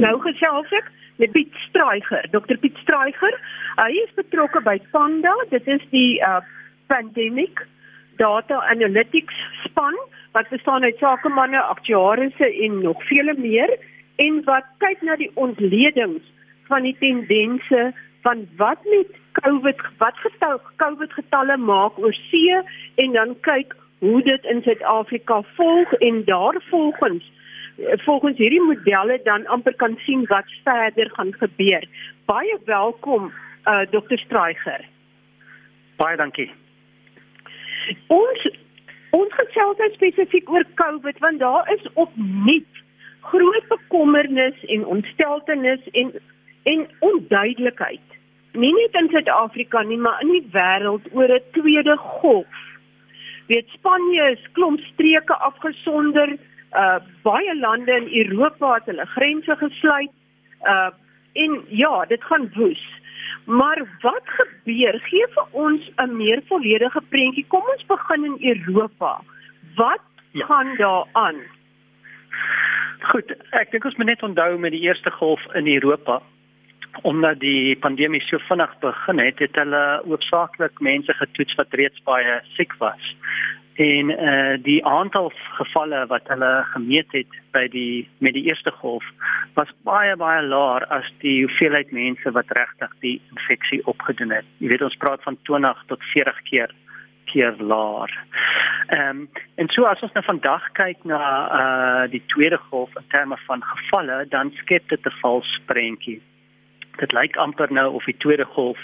Nou gesels ek met Piet Straiger, Dr Piet Straiger. Hy is betrokke by Panda. Dit is die uh pandemic data analytics span wat bestaan uit sakemanne, aktuariërs en nog vele meer en wat kyk na die ontledings van die tendense van wat met COVID wat getal COVID getalle maak oor see en dan kyk hoe dit in Suid-Afrika volg en daarvolgens volgens hierdie modelle dan amper kan sien wat verder gaan gebeur. Baie welkom uh Dr. Straiger. Baie dankie. Ons ons gesels spesifiek oor COVID want daar is opnuut groot bekommernis en ontsteltenis en en onduidelikheid. Nie net in Suid-Afrika nie, maar in die wêreld oor 'n tweede golf. Weet Spanje is klomp streke afgesonder, uh baie lande in Europa het hulle grense gesluit. Uh en ja, dit gaan woes. Maar wat gebeur? Gee vir ons 'n meer volledige prentjie. Kom ons begin in Europa. Wat ja. gaan daar aan? Goed, ek dink ons moet net onthou met die eerste golf in Europa omdat die pandemie so vinnig begin het, het hulle oorsaaklik mense getoets wat reeds baie siek was en uh, die aantal gevalle wat hulle gemeet het by die met die eerste golf was baie baie laer as die hoeveelheid mense wat regtig die infeksie opgedoen het. Jy weet ons praat van 20 tot 40 keer keer laer. Ehm um, en so as ons nou vandag kyk na uh, die tweede golf in terme van gevalle, dan skep dit 'n vals prentjie dit lyk amper nou of die tweede golf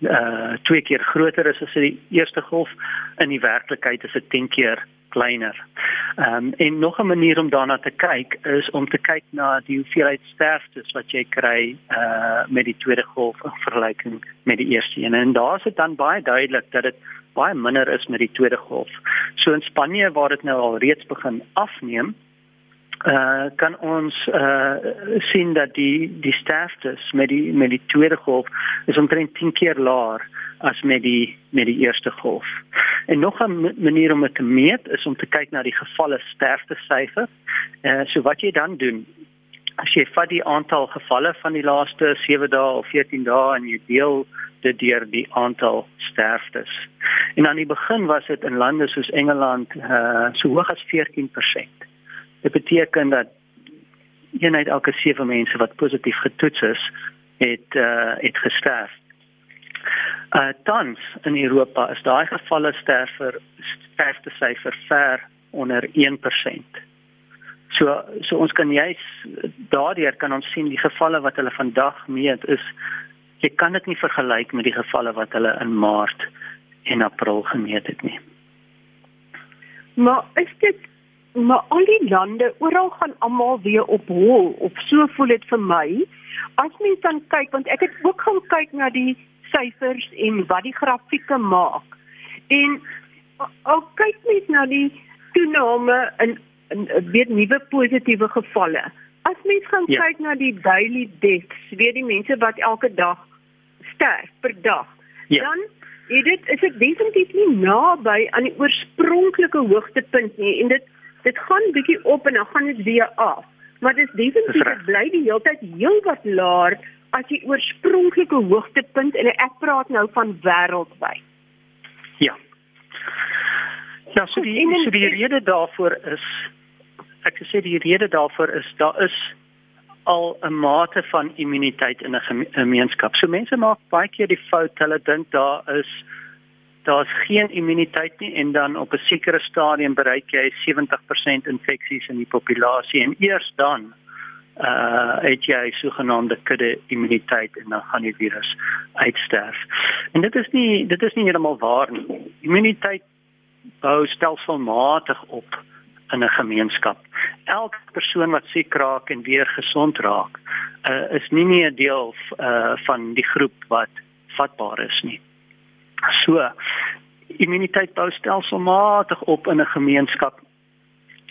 uh twee keer groter is as die eerste golf in die werklikheid is dit 10 keer kleiner. Ehm um, en nog 'n manier om daarna te kyk is om te kyk na die hoeveelheid sterftes wat jy kry uh met die tweede golf in vergelyking met die eerste een. En daar is dit dan baie duidelik dat dit baie minder is met die tweede golf. So in Spanje waar dit nou al reeds begin afneem, uh kan ons uh sien dat die die sterftes met die met die tweede golf is omtrent 10 keer laer as met die met die eerste golf. En nog 'n manier om dit te meet is om te kyk na die gevalle sterfte syfer. Uh so wat jy dan doen as jy vat die aantal gevalle van die laaste 7 dae of 14 dae en jy deel dit deur die aantal sterftes. En aan die begin was dit in lande soos Engeland uh so hoog as 14%. Dit beteken dat een uit elke 7 mense wat positief getoets is, het uh het gesterf. Uh tans in Europa is daai gevalle sterfer sterfte syfer ver onder 1%. So so ons kan juis daardeur kan ons sien die gevalle wat hulle vandag meet is jy kan dit nie vergelyk met die gevalle wat hulle in Maart en April gemeet het nie. Maar is dit maar al die lande oral gaan almal weer op hol of so voel dit vir my as mens dan kyk want ek het ook gaan kyk na die syfers en wat die grafieke maak en al kyk mens na die toename in, in weer nuwe positiewe gevalle as mens gaan ja. kyk na die daily deaths weer die mense wat elke dag sterf per dag ja. dan dit is dit definitief nie naby aan die oorspronklike hoogtepunt nie en dit dit gaan bietjie op en dan gaan dit weer af. Maar dit is definitief dit bly die hele tyd heelwat laer as die oorspronklike hoogtepunt en ek praat nou van wêreldwyd. Ja. Ja, so die so die rede daarvoor is ek sê die rede daarvoor is daar is al 'n mate van immuniteit in 'n gemeenskap. So mense maak baie keer die fout hulle dink daar is daar's geen immuniteit nie en dan op 'n sekere stadium bereik jy 70% infeksies in die populasie en eers dan uh het jy sogenaamde kudde immuniteit en dan gaan die virus uitsterf. En dit is nie dit is nie heeltemal waar nie. Immuniteit bou stelselmatig op in 'n gemeenskap. Elke persoon wat siek raak en weer gesond raak, uh, is nie meer deel uh, van die groep wat vatbaar is nie. So immuniteit bou stelselmatig op in 'n gemeenskap.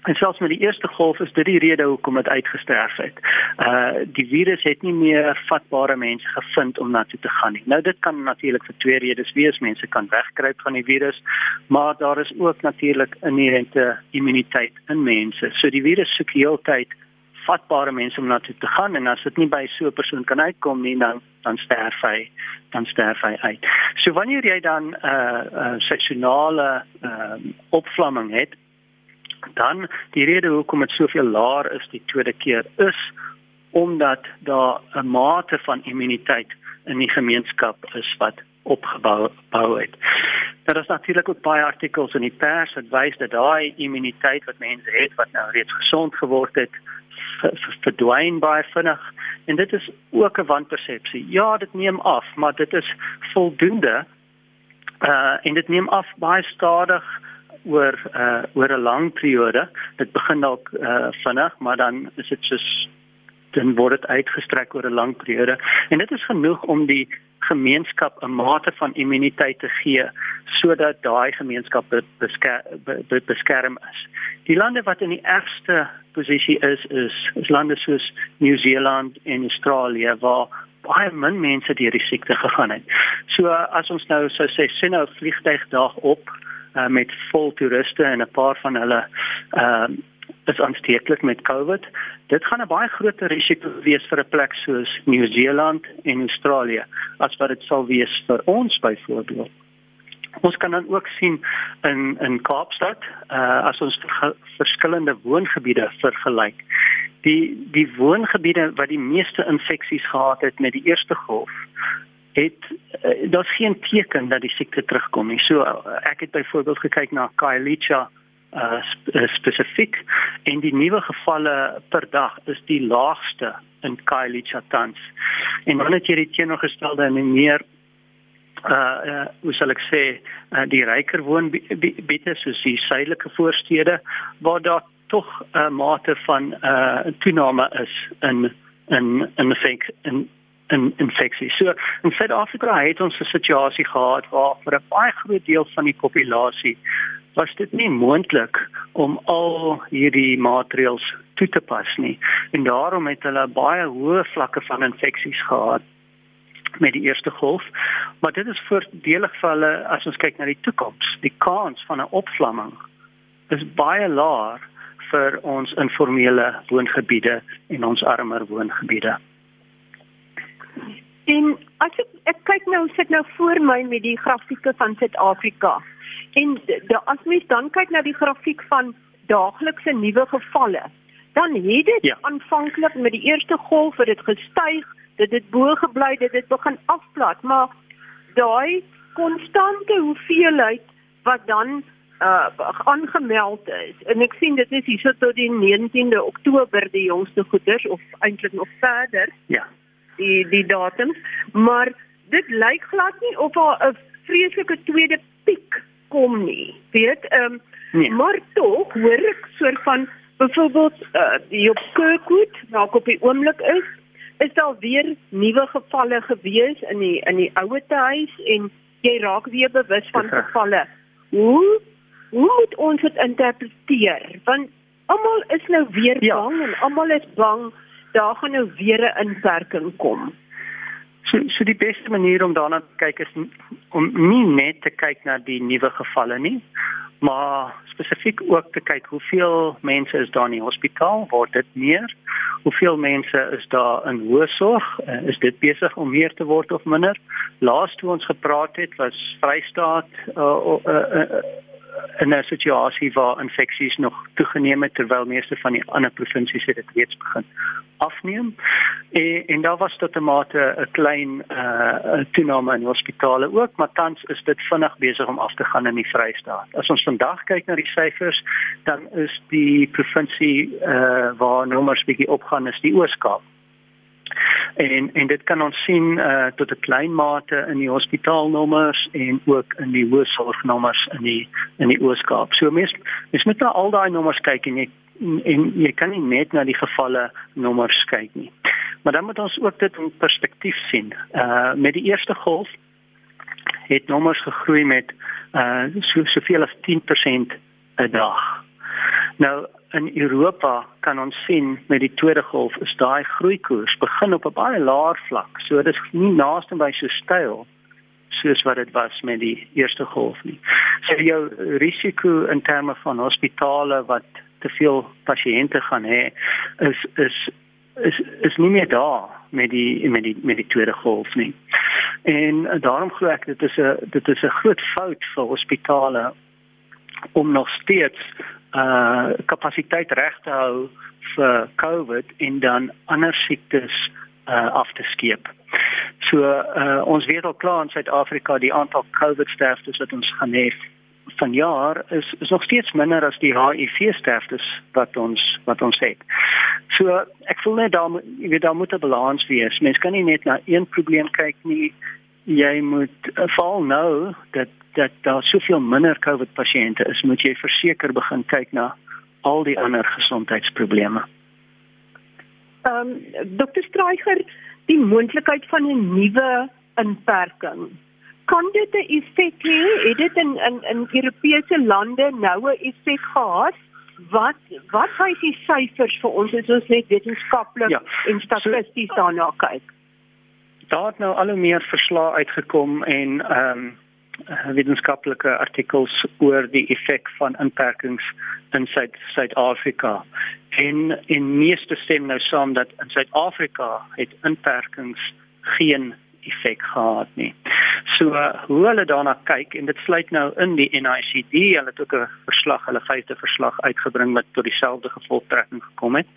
En selfs met die eerste golf is dit die rede hoekom dit uitgesterf het. Uh die virus het nie meer vatbare mense gevind om na toe te gaan nie. Nou dit kan natuurlik vir twee redes wees. Mense kan wegkruip van die virus, maar daar is ook natuurlik inherente immuniteit in mense. So die virus soek heeltyd vatbare mense om na toe te gaan en as dit nie by so 'n persoon kan uitkom nie dan dan sterf hy dan sterf hy uit. So wanneer jy dan 'n uh, uh, seksionale uh, opvlamming het dan die rede hoekom dit soveel laer is die tweede keer is omdat daar 'n mate van immuniteit in die gemeenskap is wat opgebou bou het. Daar is natuurlik ook baie artikels in die pers wat wys dat daai immuniteit wat mense het wat nou reeds gesond geword het, verdwyn baie vinnig en dit is ook 'n wanpersepsie. Ja, dit neem af, maar dit is voldoende. Uh en dit neem af baie stadig oor uh oor 'n lang periode. Dit begin dalk uh vinnig, maar dan is dit soos dan word dit uitgestrek oor 'n lang periode en dit is genoeg om die gemeenskap 'n mate van immuniteit te gee sodat daai gemeenskap beskerm, beskerm is. Die lande wat in die ergste posisie is is is lande soos Nieu-Seeland en Australië waar baie min mense deur die siekte gegaan het. So as ons nou sou sê sien nou vliegtyg dag op uh, met vol toeriste en 'n paar van hulle ehm uh, is aansteeklik met COVID. Dit gaan 'n baie groter risiko wees vir 'n plek soos Nieu-Seeland en Australië as wat dit sal wees vir ons byvoorbeeld. Ons kan dan ook sien in in Kaapstad, uh as ons verskillende woongebiede vergelyk. Die die woongebiede wat die meeste infeksies gehad het met die eerste golf, het uh, daar's geen teken dat die siekte terugkom nie. So uh, ek het byvoorbeeld gekyk na Khayelitsha uh, uh spesifiek en die nuwe gevalle per dag is die laagste in Khayelitsha tans. En dan het jy die teenoorgestelde en meer uh, uh hoe sal ek sê uh, die ryker woonbiete soos die suidelike voorstede waar daar tog 'n uh, mate van uh toename is in in in effek in in infeksie. So in Suid-Afrika het ons 'n situasie gehad waar vir 'n baie groot deel van die populasie was dit nie moontlik om al hierdie maatreëls toe te pas nie. En daarom het hulle baie hoë vlakke van infeksies gehad met die eerste golf. Maar dit is voordelig vir hulle as ons kyk na die toekoms. Die kans van 'n opvlamming is baie laag vir ons informele woongebiede en ons armer woongebiede. En as ek, ek kyk nou sit nou voor my met die grafieke van Suid-Afrika. En as mens dan kyk na die grafiek van daaglikse nuwe gevalle, dan het dit ja. aanvanklik met die eerste golf het dit gestyg, dit het bo gebly, dit het begin afplat, maar daai konstante hoeveelheid wat dan uh aangemeld is. En ek sien dit is hier so tot die 19de Oktober die jongste goeders of eintlik nog verder. Ja. Die die datums, maar dit lyk glad nie of 'n vreeslike tweede piek kom nie. Weet, ehm um, nee. maar tog hoor ek soort van byvoorbeeld uh, die op Kirkwood, waar op die oomblik is, is daar weer nuwe gevalle gewees in die in die ouer huis en jy raak weer bewus van gevalle. Hoe hoe moet ons dit interpreteer? Want almal is nou weer ja. bang en almal is bang daar gaan nou weer 'n inperking kom. So so die beste manier om daarna te kyk is om nie net te kyk na die nuwe gevalle nie, maar spesifiek ook te kyk hoeveel mense is daar in die hospitaal, word dit meer? Hoeveel mense is daar in hoë sorg? Uh, is dit besig om meer te word of minder? Laas toe ons gepraat het was Vrystaat uh, uh, uh, in 'n situasie waar infeksies nog toegeneem het terwyl meeste van die ander provinsies het dit reeds begin afneem. En, en daar was tot 'n mate 'n klein uh toename in hospitale ook, maar tans is dit vinnig besig om af te gaan in die Vrystaat. As ons vandag kyk na die syfers, dan is die provinsie uh waar nommers bietjie opgaan is die Oos-Kaap en en dit kan ons sien uh, tot 'n klein mate in die hospitaalnommers en ook in die hoërsorgnommers in die in die Oos-Kaap. So mens mens moet na al daai nommers kyk en jy en jy kan nie net na die gevalle nommers kyk nie. Maar dan moet ons ook dit in perspektief sien. Uh met die eerste golf het nommers gegroei met uh so soveel as 10% 'n dag. Nou in Europa kan ons sien met die tweede golf is daai groeikoers begin op 'n baie laer vlak. So dit is nie naaste by so styl soos wat dit was met die eerste golf nie. So jou risiko in terme van hospitale wat te veel pasiënte gaan hê is is is is nie meer daar met die met die met die tweede golf nie. En daarom glo ek dit is 'n dit is 'n groot fout vir hospitale om nog steeds uh kapasiteit reg te hou vir COVID en dan ander siektes uh af te skeep. So uh ons weet al klaar in Suid-Afrika die aantal COVID sterftes wat ons gaan hê vanjaar is is nog steeds minder as die HIV sterftes wat ons wat ons het. So ek voel net daar jy weet daar moet 'n balans wees. Mens kan nie net na een probleem kyk nie. Jy moet uh, veral nou dat dat daar soveel minder COVID pasiënte is, moet jy verseker begin kyk na al die ander gesondheidsprobleme. Ehm um, Dr. Streicher, die moontlikheid van 'n nuwe inperking. Kan dit 'n effek hê? Het dit in in in Europese lande nou 'n effek gehad? Wat wat hy die syfers vir ons as ons net wetenskaplik ja, en statisties so, daarna kyk? Daar het nou al hoe meer verslae uitgekom en ehm um, wetenskaplike artikels oor die effek van inperkings in Suid-Afrika. En in meeste stem nou saam dat in Suid-Afrika het inperkings geen effek gehad nie. So uh, hoe hulle daarna kyk en dit sluit nou in die NICD, hulle het ook 'n verslag, hulle vyfde verslag uitgebring wat tot dieselfde gevolgtrekking gekom het.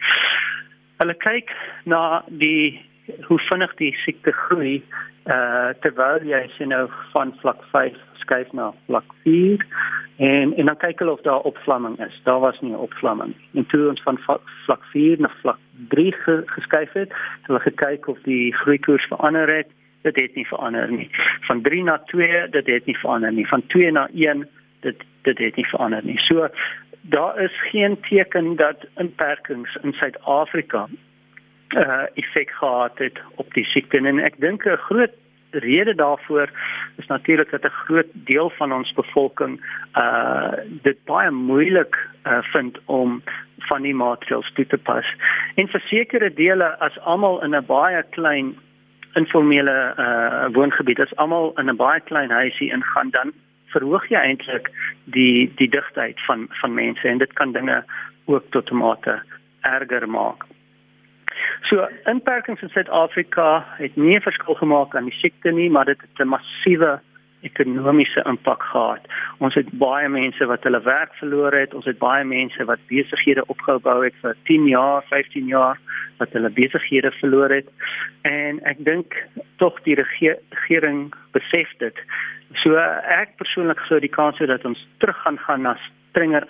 Hulle kyk na die hoe vinnig die siekte groei uh terwyl jy sien nou van vlak 5 skuif na vlak 4 en en dan kyk hulle of daar opvlamming is. Daar was nie 'n opvlamming. En toe ons van vlak 4 na vlak 3 ge, geskuif het, het hulle gekyk of die groeikoers verander het. Dit het nie verander nie. Van 3 na 2, dit het nie verander nie. Van 2 na 1, dit dit het nie verander nie. So daar is geen teken dat inperkings in Suid-Afrika uh effek gehad het op die siekte en ek dink 'n groot rede daarvoor is natuurlik dat 'n groot deel van ons bevolking uh dit baie moeilik uh vind om van die maatreëls toe te pas. En vir sekere dele as almal in 'n baie klein informele uh woongebied as almal in 'n baie klein huisie ingaan dan verhoog jy eintlik die die digtheid van van mense en dit kan dinge ook tot mate erger maak. So inperkings in Suid-Afrika het nie 'n verskil gemaak aan die siekte nie, maar dit het 'n massiewe ekonomiese impak gehad. Ons het baie mense wat hulle werk verloor het, ons het baie mense wat besighede opgebou het vir 10 jaar, 15 jaar wat hulle besighede verloor het. En ek dink tog die regering besef dit. So ek persoonlik sou die kans hê dat ons terug gaan gaan na strenger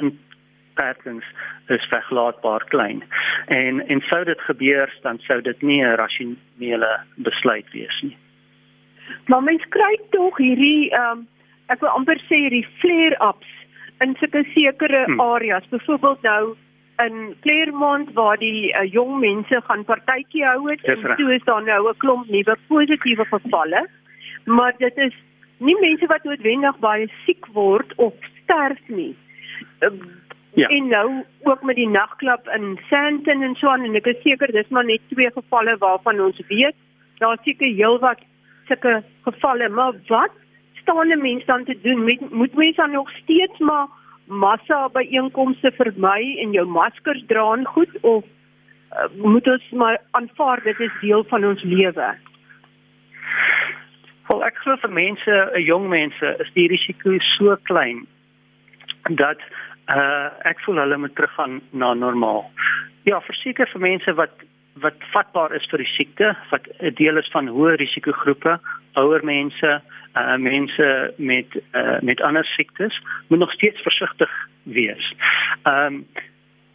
beperkings is vergelaatbaar klein. En en sou dit gebeur, dan sou dit nie 'n rasionele besluit wees nie. Maar mens kry tog hierdie ehm um, ek wil amper sê hierdie flare-ups in sulke sekere hmm. areas, byvoorbeeld nou in Claremont waar die uh, jong mense gaan partytjie hou het en toe is daar nou 'n klomp nuwe positiewe gevalle. Maar dit is nie mense wat noodwendig baie siek word of sterf nie. Ja. En nou ook met die nagklap in Sandton en so aan en ek is seker dis maar net twee gevalle waarvan ons weet. Daar seker heelwat sulke gevalle, maar wat staan 'n mens dan te doen? Moet moet mens dan nog steeds maar massa by einkomste vermy en jou maskers dra en goed of uh, moet ons maar aanvaar dit is deel van ons lewe? Wel ek glo vir mense, jong mense, is die risiko so klein dat uh ek voel hulle moet teruggaan na normaal. Ja, verseker vir mense wat wat vatbaar is vir die siekte, wat 'n deel is van hoë risikogroepe, ouer mense, uh mense met uh met ander siektes, moet nog steeds versigtig wees. Um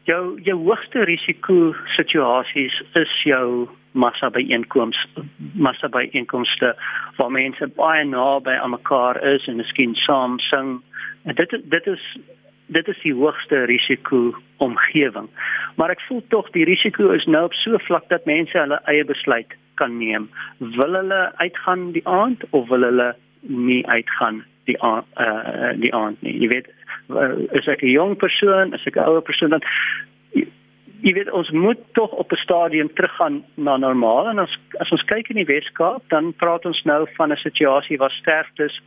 jou jou hoogste risiko situasies is jou massa by inkomste massa by inkomste waar mense baie naby aan mekaar is en miskien saam sing. En dit dit is dit is die hoogste risiko omgewing. Maar ek voel tog die risiko is nou op so vlak dat mense hulle eie besluit kan neem. Wil hulle uitgaan die aand of wil hulle nie uitgaan die aand, uh, die aand nie. Jy weet uh, is ek 'n jong persoon, is ek 'n ouer persoon dan jy weet ons moet tog op 'n stadium teruggaan na normaal en as as ons kyk in die Weskaap dan praat ons nou van 'n situasie waar sterftes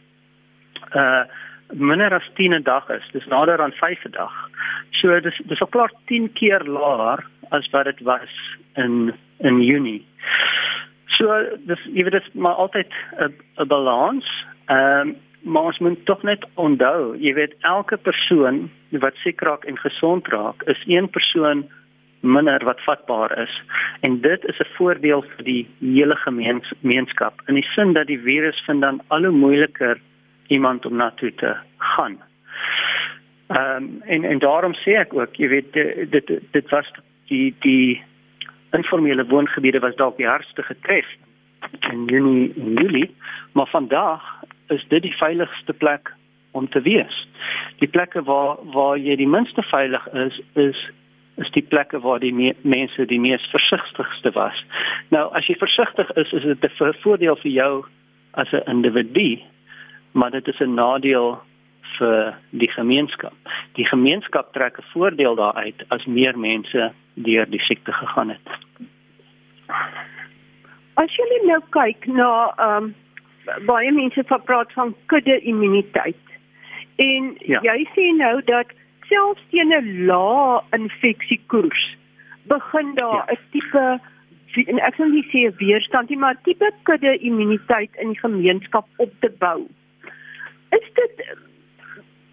uh minder as 10 'n dag is. Dis nader aan 5 'n dag. So dis dis al klaar 10 keer laer as wat dit was in in Junie. So dis jy weet dit maar altyd 'n 'n balans. Ehm um, maar ons moet tog net onthou, jy weet elke persoon wat siek raak en gesond raak, is een persoon minder wat vatbaar is en dit is 'n voordeel vir die hele gemeenskap in die sin dat die virus vind dan al hoe moeiliker iemand om na toe te gaan. Ehm um, en en daarom sê ek ook, jy weet dit dit was die die informele woongebiede was dalk die hardste getref in Junie en Julie, maar vandag is dit die veiligste plek om te wees. Die plekke waar waar jy die minste veilig is is is die plekke waar die me mense die mees versigtigste was. Nou as jy versigtig is, is dit 'n voordeel vir jou as 'n individu, maar dit is 'n nadeel vir die gemeenskap. Die gemeenskap trek 'n voordeel daaruit as meer mense deur die siekte gegaan het. As jy nou kyk na ehm um, baie mense praat van kudde immuniteit. En ja. jy sê nou dat selfs teen 'n lae infeksiekoers begin daar 'n ja. tipe en ek sal nie sê weerstand nie, maar tipe kudde immuniteit in die gemeenskap op te bou. Is dit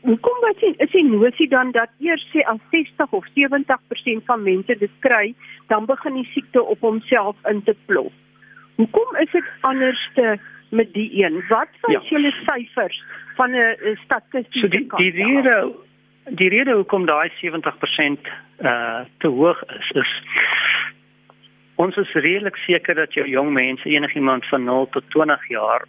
hoekom wat jy is die nosie dan dat eers sê al 60 of 70% van mense dit kry, dan begin die siekte op homself in te plop. Hoekom is dit anderste met die een? Wat van ja. julle syfers van 'n statistiese so die, die rede die rede hoekom daai 70% uh te hoog is is ons is redelik seker dat jou jong mense enigiemand van 0 tot 20 jaar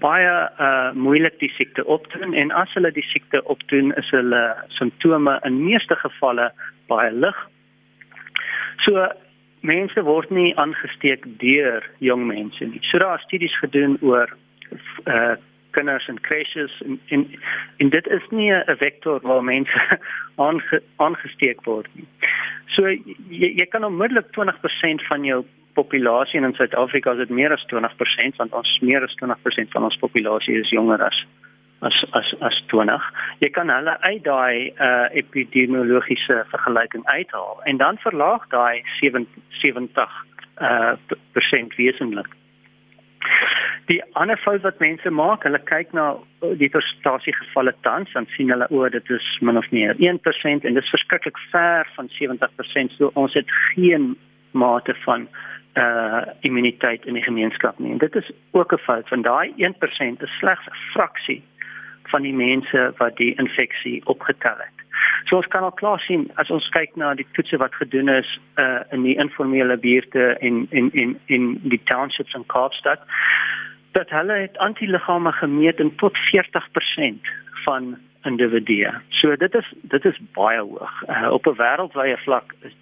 baie uh moeilik die siekte opdoen en as hulle die siekte opdoen is hulle simptome in meeste gevalle baie lig. So mense word nie aangesteek deur jong mense nie. So daar is studies gedoen oor uh kinders en crashes en en, en dit is nie 'n vektor waar mense aange, aangesteek word nie. So jy, jy kan onmiddellik 20% van jou populasie in Suid-Afrika is dit meer as 20% want ons meer as 20% van ons populasie is jonger as as as as 20. Jy kan hulle uit daai uh epidemiologiese vergelyking uithaal en dan verlaag daai 70 uh persent wesentlik. Die ander fout wat mense maak, hulle kyk na die persentasie gevalle tans en sien hulle o, dit is min of meer 1% en dit is verskriklik ver van 70%. So ons het geen mate van uh immuniteit in die gemeenskap nie. En dit is ook 'n fout want daai 1% is slegs 'n fraksie van die mense wat die infeksie opgetel het. So ons kan al klaar sien as ons kyk na die toetse wat gedoen is uh in die informele buurte en in in in die townships in Kaapstad dat hulle het antiliggame gemeet in tot 40% van individue. So dit is dit is baie hoog. Uh, op 'n wêreldwye vlak is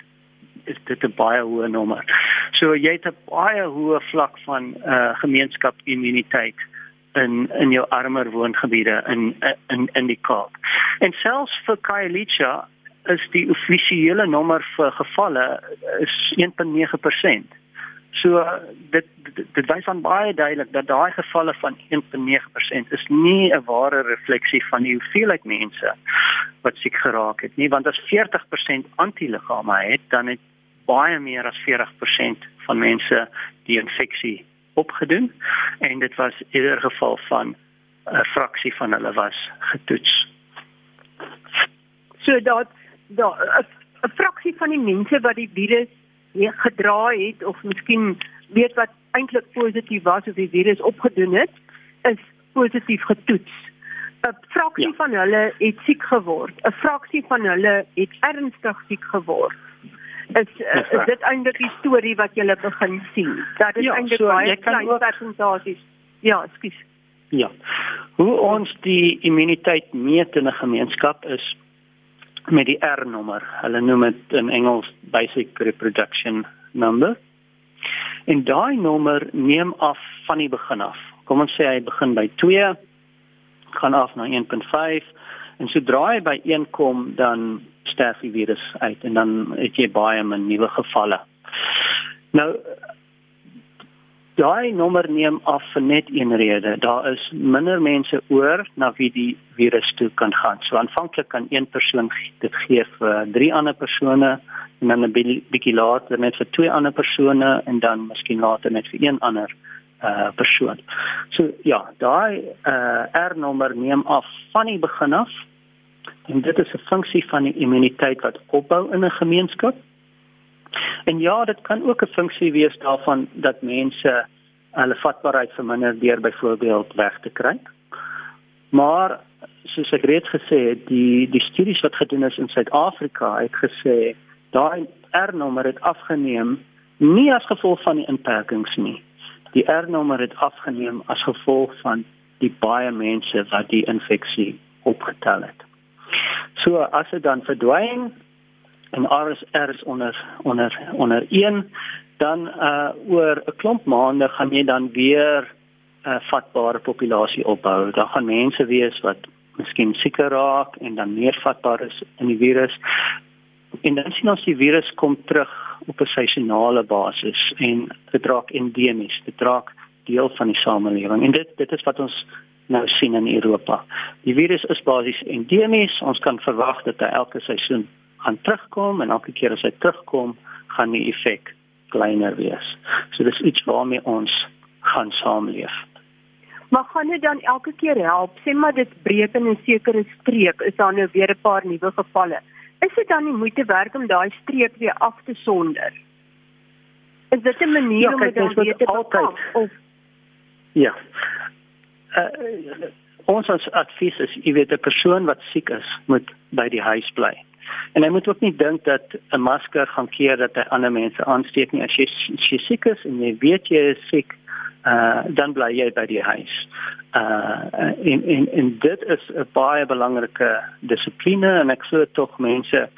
is dit 'n baie hoë nommer. So jy het 'n baie hoë vlak van uh gemeenskapsimmuniteit in in jou armer woongebiede in in in die Kaap. En selfs vir Khayelitsha is die offisiële nommer vir gevalle is 1.9%. So dit dit, dit wys aan baie duidelik dat daai gevalle van 1.9% is nie 'n ware refleksie van die hoeveelheid mense wat siek geraak het nie, want as 40% antiliggame het, dan het baie meer as 40% van mense die infeksie opgedoen en dit was in ieder geval van 'n fraksie van hulle was getoets. So dat dat 'n fraksie van die mense wat die virus gedra het of miskien weet wat eintlik positief was of die virus opgedoen het, is positief getoets. 'n Fraksie ja. van hulle het siek geword. 'n Fraksie van hulle het ernstig siek geword is uh, is dit eintlik die storie wat jy begin sien. Dat is ja, eintlik so, baie klein persentasies. Ja, skus. Ja. Hoe ons die immuniteit meet in 'n gemeenskap is met die R-nommer. Hulle noem dit in Engels basic reproduction number. En daai nommer neem af van die begin af. Kom ons sê hy begin by 2 gaan af na 1.5 en sodra hy by 1 kom dan sterf die virus uit en dan het jy baie min nuwe gevalle. Nou daai nommer neem af vir net een rede. Daar is minder mense oor na wie die virus toe kan gaan. So aanvanklik kan een persoon dit gee vir drie ander persone en dan 'n bietjie later net vir twee ander persone en dan miskien later net vir een ander uh persoon. So ja, daai uh R-nommer neem af van die begin af. En dit is 'n funksie van die immuniteit wat opbou in 'n gemeenskap. En ja, dit kan ook 'n funksie wees daarvan dat mense hulle vatbaarheid verminder deur byvoorbeeld weg te kry. Maar soos ek reeds gesê het, die die studies wat gedoen is in Suid-Afrika het gesê daai R-nommer het afgeneem nie as gevolg van die inperkings nie. Die R-nommer het afgeneem as gevolg van die baie mense wat die infeksie opgetel het. So as dit dan verdwyn, en RSR is onder onder onder 1 dan uh oor 'n klomp maande gaan jy dan weer 'n uh, vatbare populasie opbou. Daar gaan mense wees wat miskien sieker raak en dan meer vatbaar is in die virus. En dan sien ons die virus kom terug op 'n seisonale basis en dit raak endemies, dit raak deel van die samelewing. En dit dit is wat ons nou sien in Europa. Die virus is basies endemies. Ons kan verwag dat hy elke seisoen gaan terugkom en elke keer as hy terugkom, gaan die effek kleiner wees. So dis iets waarmee ons gaan saamleef. Maar gaan dit dan elke keer help? Sê maar dit breek in 'n sekere streek, is daar nou weer 'n paar nuwe gevalle. Is dit dan nie moeite werd om daai streek weer af te sonder? Is dit 'n manier ja, om dit weer te altyd of Ja. Uh, ons as advies is, jy weet 'n persoon wat siek is, moet by die huis bly. En jy moet ook nie dink dat 'n masker gaan keer dat hy ander mense aansteek nie. As jy as jy siek is en jy weet jy is siek, uh dan bly jy by die huis. Uh in in in dit is 'n baie belangrike dissipline en ek sou tog mense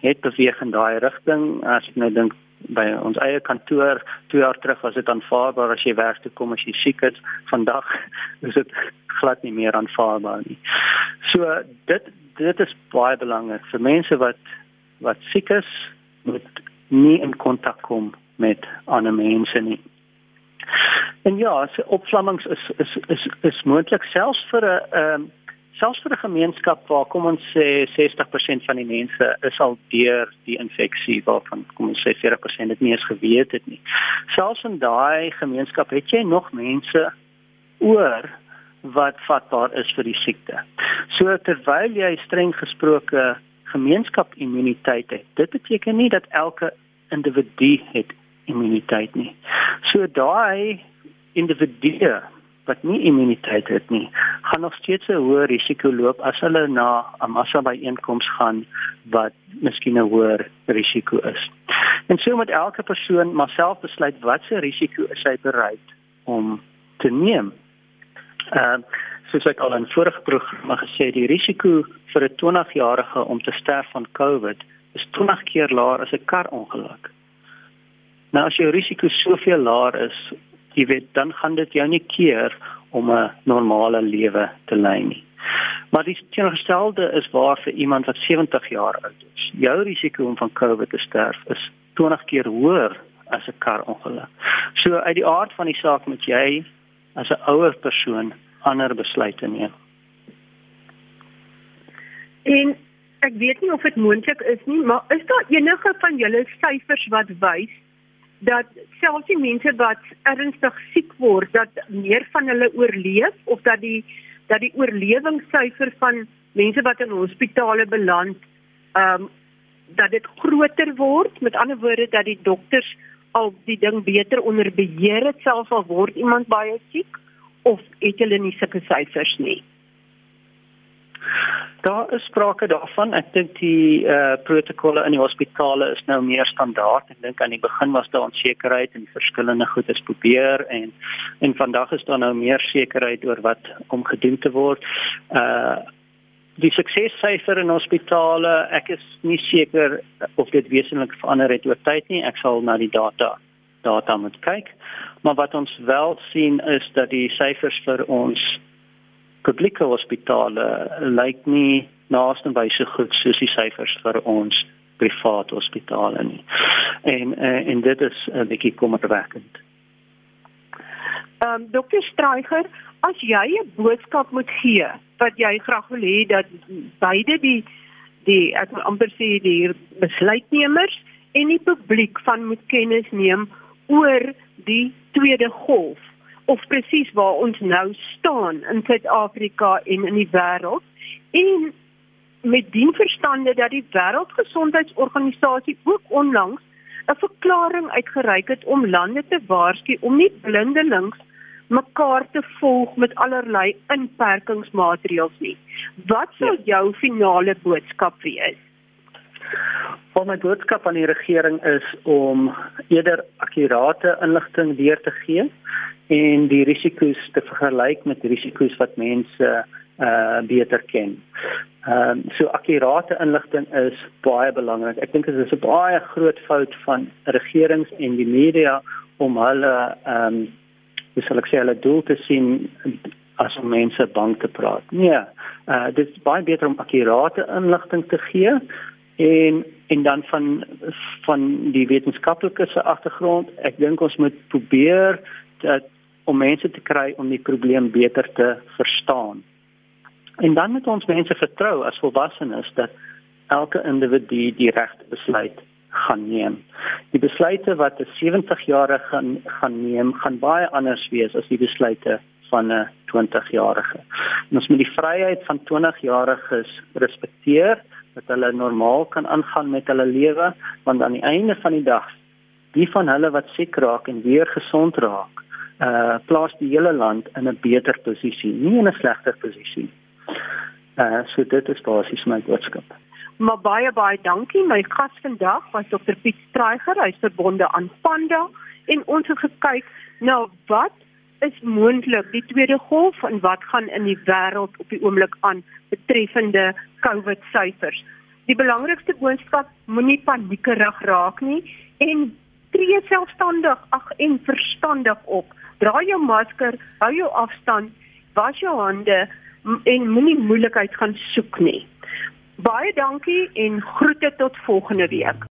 het beweeg in daai rigting as ek nou dink by ons eie kantoor 2 jaar terug was dit aanvaarbaar as jy werk toe kom as jy siek is. Vandag is dit glad nie meer aanvaarbaar nie. So dit dit is baie belangrik vir mense wat wat siek is moet nie in kontak kom met ander mense nie. En ja, so opvlammings is is is is moontlik selfs vir 'n ehm um, selfs vir 'n gemeenskap waar kom ons sê 60% van die mense is al deur die infeksie waarvan kom ons sê 40% dit nie eens geweet het nie. Selfs in daai gemeenskap het jy nog mense oor wat vatbaar is vir die siekte. So terwyl jy streng gesproke gemeenskapimmuniteit het, dit beteken nie dat elke individu het immuniteit nie. So daai individue wat nie immuniteit het nie, gaan nog steeds 'n hoë risiko loop as hulle na 'n massa byeenkoms gaan wat miskien 'n hoër risiko is. En so moet elke persoon maar self besluit wat se risiko is hy bereid om te neem Ehm uh, soos ek al in vorige programme gesê het, die risiko vir 'n 20-jarige om te sterf van COVID is 20 keer laer as 'n karongeluk. Nou as jou risiko soveel laer is, jy weet, dan gaan dit jou nie keer om 'n normale lewe te lei nie. Maar die teenoorgestelde is waar vir iemand wat 70 jaar oud is. Jou risiko om van COVID te sterf is 20 keer hoër as 'n karongeluk. So uit die aard van die saak moet jy as 'n ouer persoon ander besluite neem. En ek weet nie of dit moontlik is nie, maar is daar enige van julle syfers wat wys dat selfs die mense wat ernstig siek word, dat meer van hulle oorleef of dat die dat die oorlewingssyfer van mense wat in hospitale beland, ehm um, dat dit groter word, met ander woorde dat die dokters al die ding beter onder beheer het selfs al word iemand baie siek of het hulle nie sulke syfers nie? Daar is sprake daarvan. Ek dink die eh uh, protokolle in die hospitale is nou meer standaard. Ek dink aan die begin was daar onsekerheid en verskillende goed is probeer en en vandag is daar nou meer sekerheid oor wat om gedoen te word. Eh uh, die suksessyfer in hospitale, ek is nie seker of dit wesentlik verander het oor tyd nie. Ek sal na die data data moet kyk. Maar wat ons wel sien is dat die syfers vir ons publieke hospitale lyk nie naaste by so goed soos die syfers vir ons private hospitale nie. En uh, en dit is 'n bietjie kommerwekkend. Ehm um, Dr. Streicher, as jy 'n boodskap moet gee wat jy graag wil hê dat beide die die ek wil amper sê die besluitnemers en die publiek van moet kennis neem oor die tweede golf of presies waar ons nou staan in Suid-Afrika en in die wêreld en met dien verstande dat die wêreldgesondheidsorganisasie ook onlangs 'n verklaring uitgereik het om lande te waarsku om nie blindelings mekaar te volg met allerlei inperkingsmaatreëls nie. Wat sou ja. jou finale boodskap wees? Wel my boodskap aan die regering is om eerder akkurate inligting weer te gee en die risiko's te vergelyk met risiko's wat mense uh beter ken. Ehm um, so akkurate inligting is baie belangrik. Ek dink dit is 'n baie groot fout van regerings en die media om hulle ehm um, hoe sal ek sê hulle doel te sien as om mense bang te praat. Nee, uh dit is baie beter om akkurate inligting te gee en en dan van van die wetenskaplike se agtergrond. Ek dink ons moet probeer dat om mense te kry om die probleem beter te verstaan. En dan moet ons mense vertrou as volwassenes dat elke individu die regte besluit gaan neem. Die besluite wat 'n 70-jarige gaan gaan neem, gaan baie anders wees as die besluite van 'n 20-jarige. Ons moet die vryheid van 20-jariges respekteer dat hulle normaal kan aangaan met hulle lewe, want aan die einde van die dag, die van hulle wat siek raak en weer gesond raak, uh plaas die hele land in 'n beter posisie, nie in 'n slegter posisie. Uh so dit is basies my boodskap. Maar baie baie dankie. My gas vandag was Dr Piet Streicher, hy's verbonde aan Panda en ons het gekyk na wat is moontlik die tweede golf en wat gaan in die wêreld op die oomblik aan betreffende COVID syfers. Die belangrikste boodskap moenie paniekerig raak nie en tree selfstandig ag en verstandig op dra jou masker, hou jou afstand, was jou hande en moenie moeilikheid gaan soek nie. Baie dankie en groete tot volgende week.